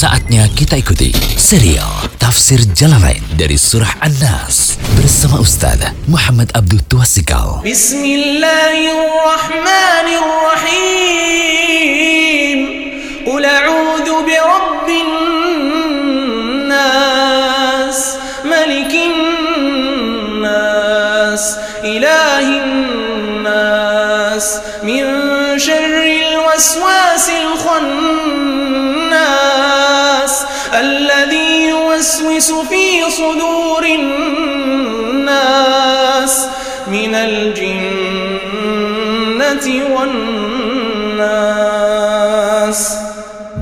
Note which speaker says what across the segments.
Speaker 1: Saatnya kita ikuti serial Tafsir Jalalain dari Surah An-Nas bersama Ustaz Muhammad Abdul Tuasikal.
Speaker 2: Bismillahirrahmanirrahim. Qul a'udzu birabbin nas, malikin nas, ilahin nas, min syarril waswasil khannas, yuwaswisu fi sudurin nas, min al-jinnati wan nas.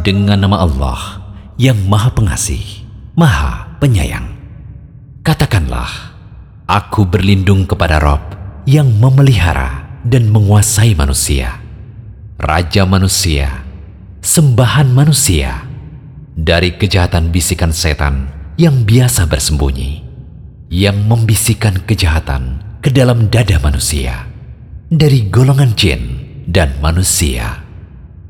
Speaker 1: Dengan nama Allah yang Maha Pengasih, Maha Penyayang. Katakanlah, aku berlindung kepada Rob yang memelihara dan menguasai manusia, Raja manusia, sembahan manusia, dari kejahatan bisikan setan yang biasa bersembunyi, yang membisikkan kejahatan ke dalam dada manusia, dari golongan jin dan manusia.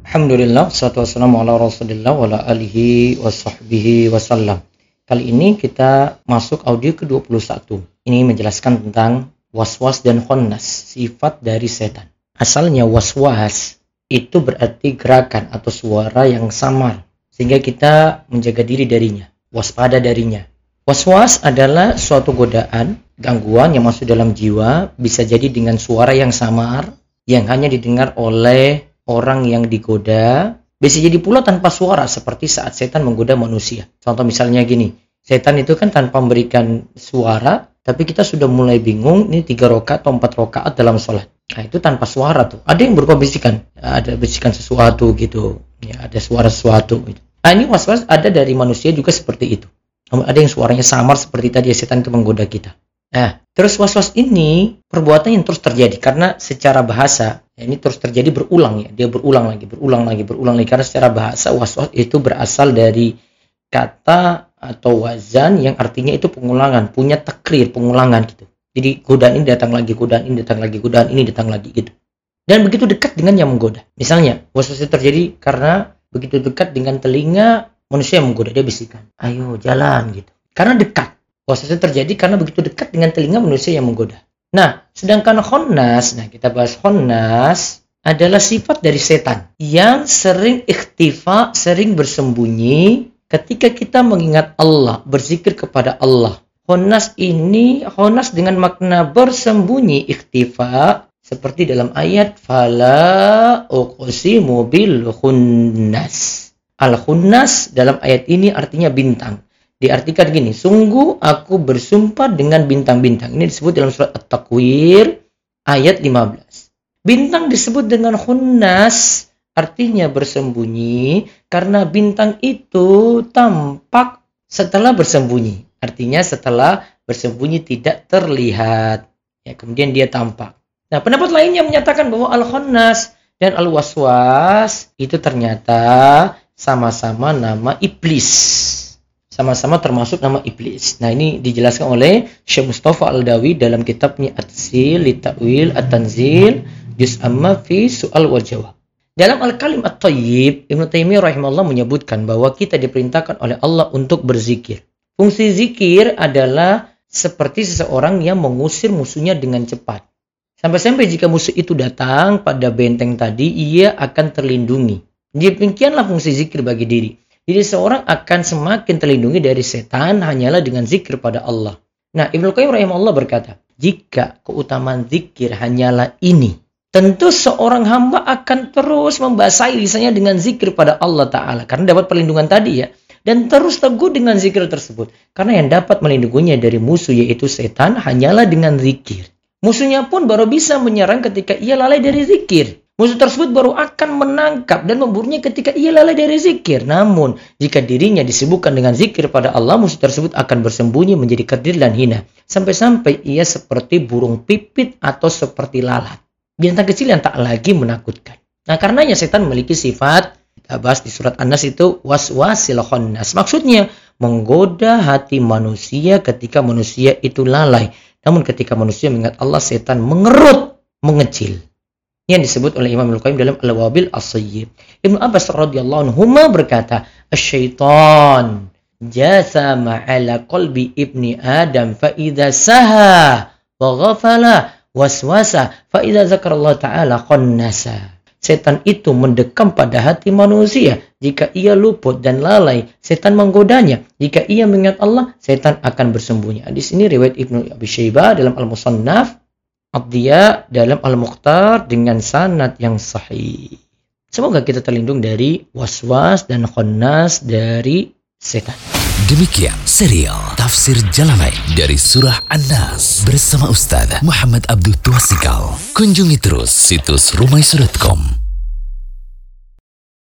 Speaker 3: Alhamdulillah, salatu wassalamu ala rasulillah wa ala alihi wa sahbihi wasallam. Kali ini kita masuk audio ke-21. Ini menjelaskan tentang waswas dan khonnas, sifat dari setan. Asalnya waswas itu berarti gerakan atau suara yang samar, sehingga kita menjaga diri darinya, waspada darinya. Waswas adalah suatu godaan, gangguan yang masuk dalam jiwa, bisa jadi dengan suara yang samar, yang hanya didengar oleh orang yang digoda bisa jadi pula tanpa suara seperti saat setan menggoda manusia. Contoh misalnya gini, setan itu kan tanpa memberikan suara, tapi kita sudah mulai bingung ini tiga rokaat atau empat rokaat dalam sholat. Nah itu tanpa suara tuh. Ada yang berupa bisikan, ada bisikan sesuatu gitu, ya ada suara sesuatu. Gitu. Nah ini was-was ada dari manusia juga seperti itu. Ada yang suaranya samar seperti tadi setan itu menggoda kita. Nah, terus was-was ini perbuatan yang terus terjadi karena secara bahasa ya, ini terus terjadi berulang ya, dia berulang lagi, berulang lagi, berulang lagi karena secara bahasa was-was itu berasal dari kata atau wazan yang artinya itu pengulangan, punya takrir, pengulangan gitu. Jadi godaan ini datang lagi, godaan ini datang lagi, godaan ini datang lagi gitu. Dan begitu dekat dengan yang menggoda. Misalnya, was-was itu terjadi karena begitu dekat dengan telinga manusia yang menggoda, dia bisikan, ayo jalan gitu. Karena dekat Waswasnya terjadi karena begitu dekat dengan telinga manusia yang menggoda. Nah, sedangkan khonnas, nah kita bahas khonnas adalah sifat dari setan yang sering ikhtifa, sering bersembunyi ketika kita mengingat Allah, berzikir kepada Allah. Khonnas ini, khonnas dengan makna bersembunyi ikhtifa, seperti dalam ayat fala uqsimu bil khunnas. Al khunnas dalam ayat ini artinya bintang diartikan gini, sungguh aku bersumpah dengan bintang-bintang. Ini disebut dalam surat At-Takwir ayat 15. Bintang disebut dengan khunnas, artinya bersembunyi karena bintang itu tampak setelah bersembunyi. Artinya setelah bersembunyi tidak terlihat. Ya, kemudian dia tampak. Nah, pendapat lainnya menyatakan bahwa al-khunnas dan al-waswas itu ternyata sama-sama nama iblis sama-sama termasuk nama iblis. Nah, ini dijelaskan oleh Syekh Mustafa Al-Dawi dalam kitabnya At-Sil Litawil At-Tanzil Juz Amma fi Su'al wal Jawab. Dalam Al-Kalim At-Tayyib, Ibnu Taimiyah rahimahullah menyebutkan bahwa kita diperintahkan oleh Allah untuk berzikir. Fungsi zikir adalah seperti seseorang yang mengusir musuhnya dengan cepat. Sampai-sampai jika musuh itu datang pada benteng tadi, ia akan terlindungi. Demikianlah fungsi zikir bagi diri. Jadi seorang akan semakin terlindungi dari setan hanyalah dengan zikir pada Allah. Nah, Ibnu Qayyim rahimahullah berkata, jika keutamaan zikir hanyalah ini, tentu seorang hamba akan terus membasahi lisannya dengan zikir pada Allah Ta'ala. Karena dapat perlindungan tadi ya. Dan terus teguh dengan zikir tersebut. Karena yang dapat melindunginya dari musuh yaitu setan hanyalah dengan zikir. Musuhnya pun baru bisa menyerang ketika ia lalai dari zikir. Musuh tersebut baru akan menangkap dan memburunya ketika ia lalai dari zikir. Namun, jika dirinya disibukkan dengan zikir pada Allah, musuh tersebut akan bersembunyi menjadi kerdil dan hina. Sampai-sampai ia seperti burung pipit atau seperti lalat. Binatang kecil yang tak lagi menakutkan. Nah, karenanya setan memiliki sifat, kita bahas di surat An-Nas itu, waswasil khonnas. Maksudnya, menggoda hati manusia ketika manusia itu lalai. Namun ketika manusia mengingat Allah, setan mengerut, mengecil. yang disebut oleh Imam Al-Qayyim dalam Al-Wabil As-Sayyib. Ibnu Abbas radhiyallahu anhu berkata, "Asy-syaitan jasa ma'ala qalbi ibni Adam fa idza saha wa ghafala waswasa fa idza Allah taala qannasa." Setan itu mendekam pada hati manusia. Jika ia luput dan lalai, setan menggodanya. Jika ia mengingat Allah, setan akan bersembunyi. Di sini riwayat Ibnu Abi Syaibah dalam Al-Musannaf Abdiya dalam Al-Mukhtar dengan sanad yang sahih. Semoga kita terlindung dari waswas dan khonnas dari setan.
Speaker 1: Demikian serial Tafsir Jalalain dari Surah An-Nas bersama Ustaz Muhammad Abdul Tuasikal. Kunjungi terus situs rumaisurat.com